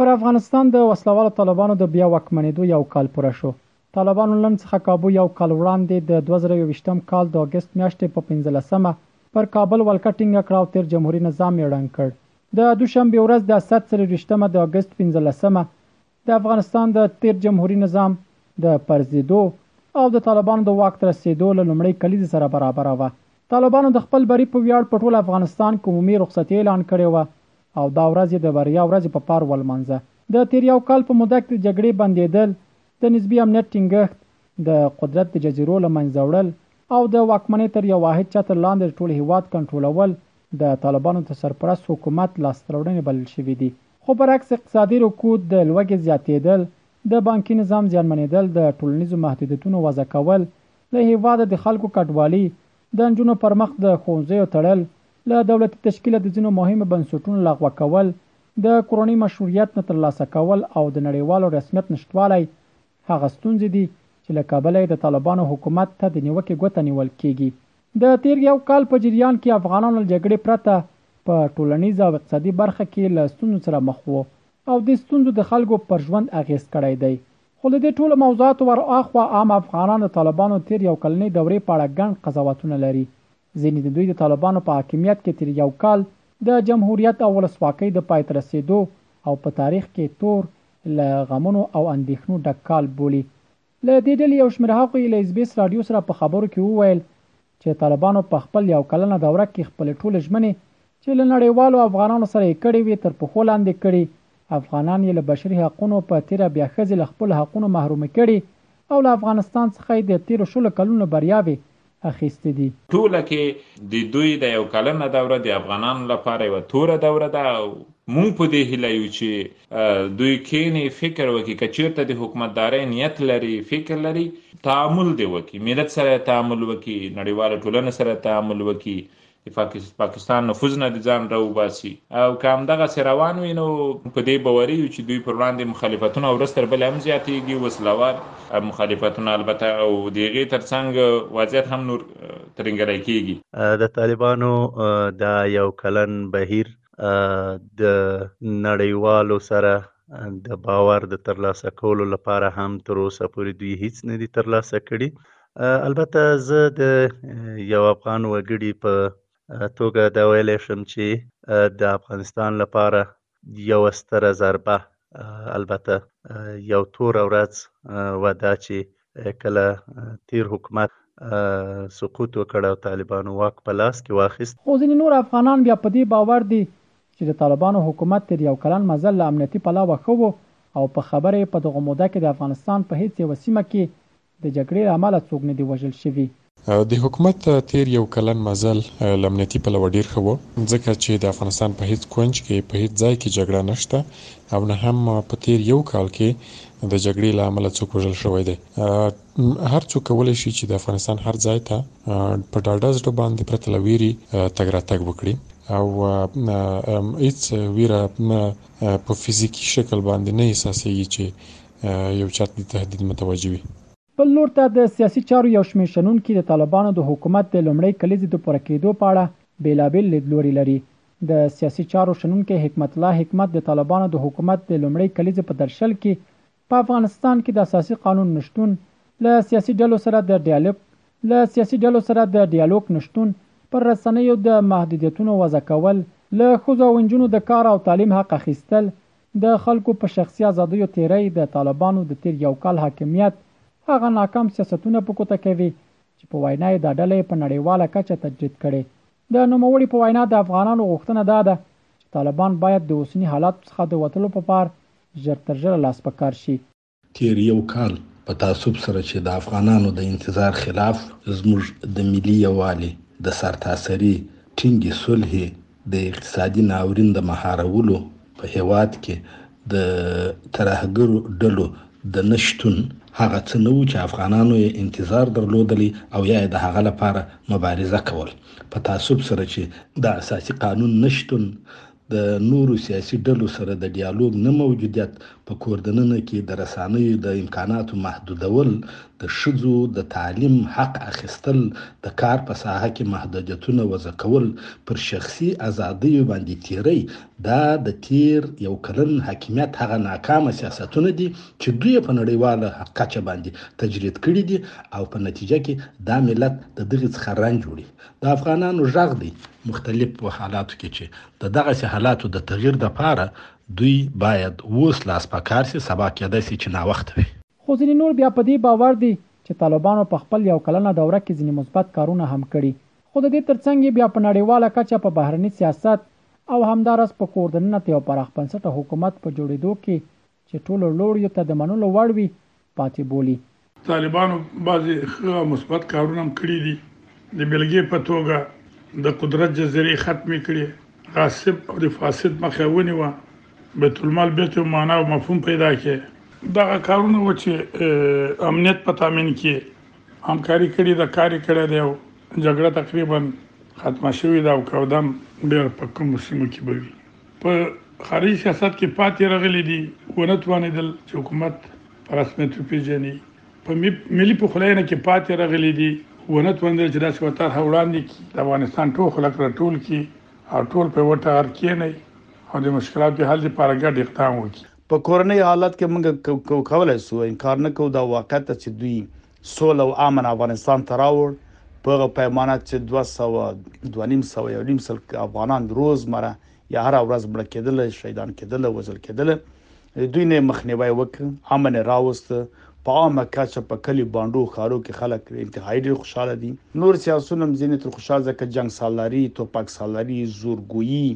پر افغانستان د وسله والو طالبانو د بیا واکمنېدو یو کال پوره شو. طالبانو لن څخه کابو یو کال وړاندې د دوه زره یوویشت م کال د اګست میاشتې په پنځلس مه پر کابل ولکه ټینګه کړه او تېر جمهوري نظام یې ړنګ کړ. د دوشنبې ورځ د اسد څلورویشت مه د اګست پنځلس مه د افغانستان د تېر جمهوري نظام د پرځېدو او د طالبانو د واک ته رسېدو له لومړۍ کلیزې سره برابره وه. طالبانو د خپل بري په ویاړ په ټول افغانستان کې عمومي رخصتي اعلان کړې وه او دا ورځ یې د بریا ورځې په پار ولمانځه. د تېر یو کال په موده کې د جګړې بندېدل، د نسبي امنیت ټینګښت، د قدرت د جزیرو له منځه وړل او د واکمنۍ تر یو واحد چتر لاندې د ټول هېواد کنټرولول د طالبانو د سرپرست حکومت لاسته راوړنې بلل شوې دي. خو برعکس اقتصادي رکود، د لوږې زیاتېدل، د بانکي نظام زیانمنېدل، د ټولنیزو محدودیتونو وضع کول، له هېواده د خلکو کډوالي د نجونو پر مخ د ښوونځیو تړل، له دولتي تشکیله د ځینو مهمو بنسټونو لغوه کول، د کورنۍ مشروعیت نه ترلاسه کول او د نړیوالو رسمیت نشتوالی هغه ستونزې دي چې له کبله یې د طالبانو حکومت ته د نیوکې ګوته نیول کېږي. د تېر یو کال په جریان کې افغانان له جګړې پرته په ټولنیزه او اقتصادي برخه کې له ستونزو سره مخ وو او دې ستونزو د خلکو پر ژوند اغېز کړی دی. خو له دې ټولو موضوعاتو ور آخوا عام افغانان د طالبانو تېر یو کلنې دورې په اړه ګڼ قضاوتونه لري. ځینې د دوی د طالبانو په حاکمیت کې تېر یو کال د جمهوریت او ولسواکۍ د پای ته رسېدو او په تاریخ کې تور، له غمونو او اندېښنو ډک کال بولي. له دې ډلې یو شمېر هغو یې له ایس بي ایس راډیو سره په خبرو کې وویل چې طالبانو په خپل یو کلنه دوره کې خپلې ټولې ژمنې چې له نړیوالو افغانانو سره یې کړې وې، تر پښو لاندې کړي، افغانان یې له بشري حقونو په تېره بیا ښځې له خپلو حقونو محرومې کړي او له افغانستان څخه یې د تېرو شلو کلونو بریاوې اخیستې دي. ټوله کې د دوی دا یو کلنه دوره د افغانانو لپاره یوه توره دوره ده او موږ په دې هیله یو چې دوی کېني، فکر وکړي، که چېرته د حکومتدارۍ نیت لري، فکر لري، تعامل دې وکړي، ملت سره تعامل وکړي، نړیوالې ټولنې سره تعامل وکړي، د پاکستان نفوذ نه د ځان راوباسي او که همدغسې روان وي نو په دې باوري یو چې دوی پر وړاندې مخالفتونه ورځ تر بلې هم زیاتېږي وسلهوال مخالفتونه البته او د هغې ترڅنګ وضعیت هم نور ترنګلی کېږي د طالبانو دا یو کلن بهیر د نړیوالو سره د باور د ترلاسه کولو لپاره هم تر اوسه پورې دوی هیڅ نه دي ترلاسه کړي البته زه د یو افغان وګړي په توګه دا ویلی شم چې د افغانستان لپاره یو ستره ضربه البته یو تور ورځ و دا چې کله تیر حکومت سقوط وکړ او طالبانو واک په لاس کې واخیست خو ځینې نور افغانان بیا په دې باور دي چې د طالبانو حکومت تیر یو کلن مزل له امنیتي پلوه ښه و او په خبره یې په دغه موده کې د افغانستان په هیڅ یوه سیمه کې د جګړې له امله څوک نه دي وژل شوي. د حکومت تېر یو کلن مزل له امنیتي پلوه ډېر ښه و، ځکه چې د افغانستان په هېڅ کونج کې، په هېڅ ځای کې جګړه نه شته او نه هم په تېر یو کال کې د جګړې له امله څوک وژل شوی دی. هر څوک کولی شي چې د افغانستان هر ځای ته په ډاډه زړه باندې پرته له وېرې تګ راتګ وکړي او هېڅ وېره په فزیکي شکل باندې نه احساسېږي چې یو چاته د تهدید متوجه وي. بل لور ته د سیاسي چارو یو شمېر شنونکي د طالبانو د حکومت د لومړۍ کلیزې د پوره کېدو په اړه بېلابېل لیدلوري لري. د سیاسي چارو شنونکی حکمت الله حکمت د طالبانو د حکومت د لومړۍ کلیزې په درشل کې په افغانستان کې د اساسي قانون نشتون، له سیاسي ډلو سره د ډیالوګ له سیاسي ډلو سره د ډیالوګ نشتون، پر رسنیو د محدودیتونو وضع کول، له ښځو او نجونو د کار او تعلیم حق اخیستل، د خلکو په شخصي ازادیو تېری، د طالبانو د تېر یو کال حاکمیت، هغه ناکام سیاستونه په ګوته کوي، چې په وینا یې دا ډله یې په نړیواله کچه تجرید کړې. د نوموړي په وینا د افغانانو غوښتنه دا ده، چې طالبان باید د اوسني حالاتو څخه د وتلو په پار ژر تر ژره لاس په کار شي. تېر یو کال په تعصب سره چې د افغانانو د انتظار خلاف زموږ د ملي یووالي، د سرتاسري ټینګې صلحې، د اقتصادي ناورین د مهارولو، په هېواد کې د ترهګرو ډلو د نه شتون هغه څه نه وو چې افغانانو یې انتظار درلودلی او یا یې د هغه لپاره مبارزه کول. په تعصب سره چې د اساسي قانون نه شتون، د نورو سیاسي ډلو سره د ډیالوګ نه موجودیت، په کوردننه کې د رسانیو د امکاناتو محدودول، د ښځو د تعلیم حق اخیستل، د کار په ساحه کې محدودیتونه وضع کول، پر شخصي ازادیو باندې تیری، دا د تیر یو کلن حاکمیت هغه ناکامه سیاستونه دي چې دوی په نړیواله کچه باندې تجرید کړي دي او په نتیجه کې دا ملت د دغې څخه رنج وړي. د افغانانو ږغ دی مختلف و حالاتو کې چې د دغه سي حالاتو د تغیر د پاره دوی باید اوس لاس په کار سي سبا کېدای سي چې ناوخته وي. خو ځینې نور بیا په دې باور دي چې طالبانو په خپل یو کلنه دوره کې ځینې مثبت کارونه هم کړي خو د دې تر څنګ یې بیا په نړیواله کچه په بهرني سیاست او همدا راز په کور دننه د یو پراخ بنسټه حکومت په جوړېدو کې چې ټولو لوړیو ته د منلو وړ وي، پاتې بولي. طالبانو بعضې ښه او مثبت کارونه هم کړي دي، د بېلګې په توګه د قدرت جزیرې ختمې کړې، غاصب او د فاسد مخه یې ونیوه، بیت المال بېرته یو مانا او مفهوم پیدا کړ. دا هغه کارونه وو چې امنیت په تامین کې یې همکاري کړې ده، کار یې کړی دی او جګړه تقریباً ختمه شوې ده او که دم ډېره په کومو سیمو کې به وي. په خارجي سیاست کې پاتې رغلي دي ونه توانېدل چې حکومت پر رسمیت پیژني په ملي پخلاینه کې پاتې رغلي دي ونه توانېدل چې داسې وطن هوړاندې کی د افغانستان ټول خلک راټول کی او ټول په وټه هر کېنی او د مشکلاتو حل لپاره ګډ اقدام وکړي په کورنۍ حالت کې موږ کولای شو انکار نه کوو دا واقعیت چې دوی سوله او امن افغانستان ته راوړ په هغه پیمانه چې دوه سوه، دوه نیم سوه یو نیم سل افغانان روزمره یا هره ورځ مړه کېدل، شهیدان کېدل، وژل کېدل، دوی نه یې مخنیوی وکړ، امن یې راوست، په عامه کچه په کلیو، بانډو او ښارو کې خلک انتهایي ډېر خوشحاله دي. نور سیاسیون هم ځینې تر خوشحاله ځکه جنګ سالاري، توپک سالاري، زورګویي،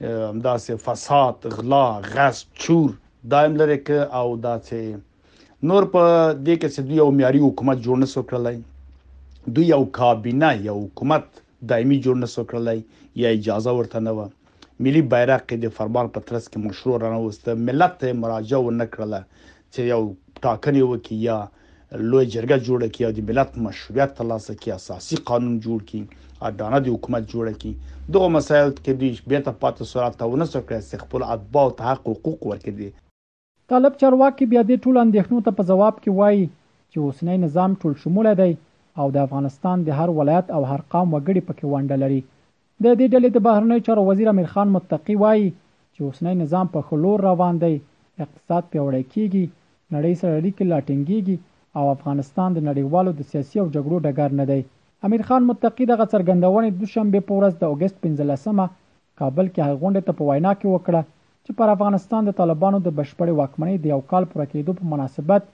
همداسې فساد، غلا، غصب، چور دا هم لرې کړ او دا چې نور په دې کې چې دوی یو معیاري حکومت جوړ نه سو کړلای دوی یو کابینه یو حکومت دایمي جوړ نه سو کړلای یا اجازه ورته نه و ملي بیرق د فرمان په ترڅ کې مشروع رانوسته ملت ته مراجعه و نه کړله چې یو ټاکنې وکړي یا لوی جرګه جوړه کړي او د ملت مشروعیت ترلاسه کړي اساسي قانون جوړ کړي اډانه د حکومت جوړه کړي دغه مسایل کې دوی بیرته پاتې سرعت ته ونه سو کړی چې خپل اتباع ته حق حقوق ورکړي طالب چارواکي بیا دې ټولو اندېښنو ته په ځواب کې وايي چې اوسنی نظام ټول شمولی دی او د افغانستان د هر ولایت او هر قام وګړي پکې ونډه لري. د دې ډلې د بهرنیو چارو وزیر امیر خان متقي وايي چې اوسنی نظام په ښه لور روان دی، اقتصاد پیاوړی کېږي، نړۍ سره اړیکې لا ټینګېږي او افغانستان د نړیوالو د سیاسي او جګړو ډګر نه دی. امیر خان متقي دغه څرګندونې دوشنبې په ورځ د اګست پنځلسمه کابل کې هغه غونډې ته په وینا کې وکړه چې پر افغانستان د طالبانو د بشپړې واکمنۍ د یو کال پوره کېدو په مناسبت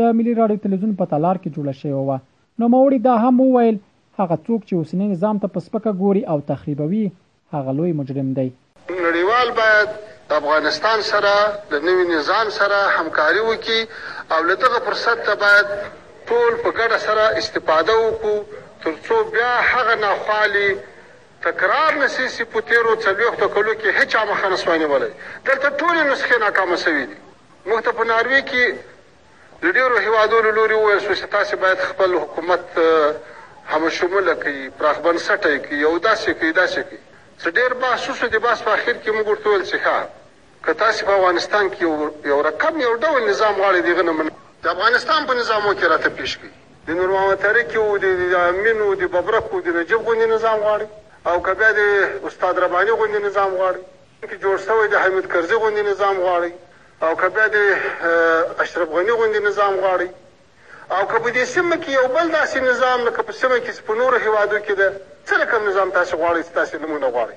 د ملي راډیو تلویزیون په تالار کې جوړه شوې وه. نوموړي دا هم وویل، هغه څوک چې اوسني نظام ته په سپکه ګوري او تخریبوي، هغه لوی مجرم دی. نړیوال باید د افغانستان سره له نوي نظام سره همکاري وکړي او له دغه فرصت نه باید ټول په ګډه سره استفاده وکړو ترڅو بیا هغه ناخوالې تکرار نه سي سي په تيرو څلويښتو کلو کي هيچا مخه نه سوای نيولای دلته ټولي نسخې ناکامه سوي دي موږ ته په ناروي کي د ډيرو هيوادو له لوري وويل سو سي تاسي بايد خپل حکومت همه شموله کړئ پراخ بنسټه يې کړئ او داسي کړئ داسي کړئ څه ډير بحث وسو د بحث په اخير کي موږ ورته وويل سي ښه که تاسې په افغانستان کې یو یو رقم یو ډول نظام غواړئ د هغه نه مننه. د افغانستان په نظامو کې راته پېش کړئ. د نورمحمد تره کي و، د امین و، د ببرک و، د نجیب غوندې نظام غواړئ او که بیا د استاد رباني غوندې نظام غواړئ؟ کې جوړ شوی د حمید کرزي غوندې نظام غواړئ او که بیا د اشرف غني غوندې نظام غواړئ؟ او که په دې سیمه کې یو بل داسې نظام لکه په سیمه کې چې په نورو هېوادو کې ده، څه رقم نظام تاسې غواړئ چې تاسې له موږ نه غواړئ؟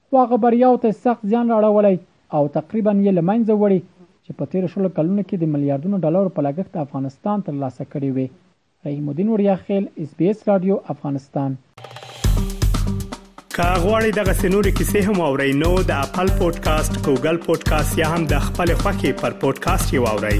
خو هغه بریاوو ته یې سخت زیان رااړولی او تقریباً یې له منځه وړې چې په تېرو شلو کلونو کې د ملیاردونو ډالرو په لګښت افغانستان تر لاسه کړې وې. رحیم الدین وړیاخېل، ایس بي ایس راډیو، افغانستان. که غواړئ دغسې نورې کیسې هم واورئ نو د اپل پوډکاسټ، ګوګل پوډکاسټ یا هم د خپلې خوښې پر پوډکاسټ یې واورئ.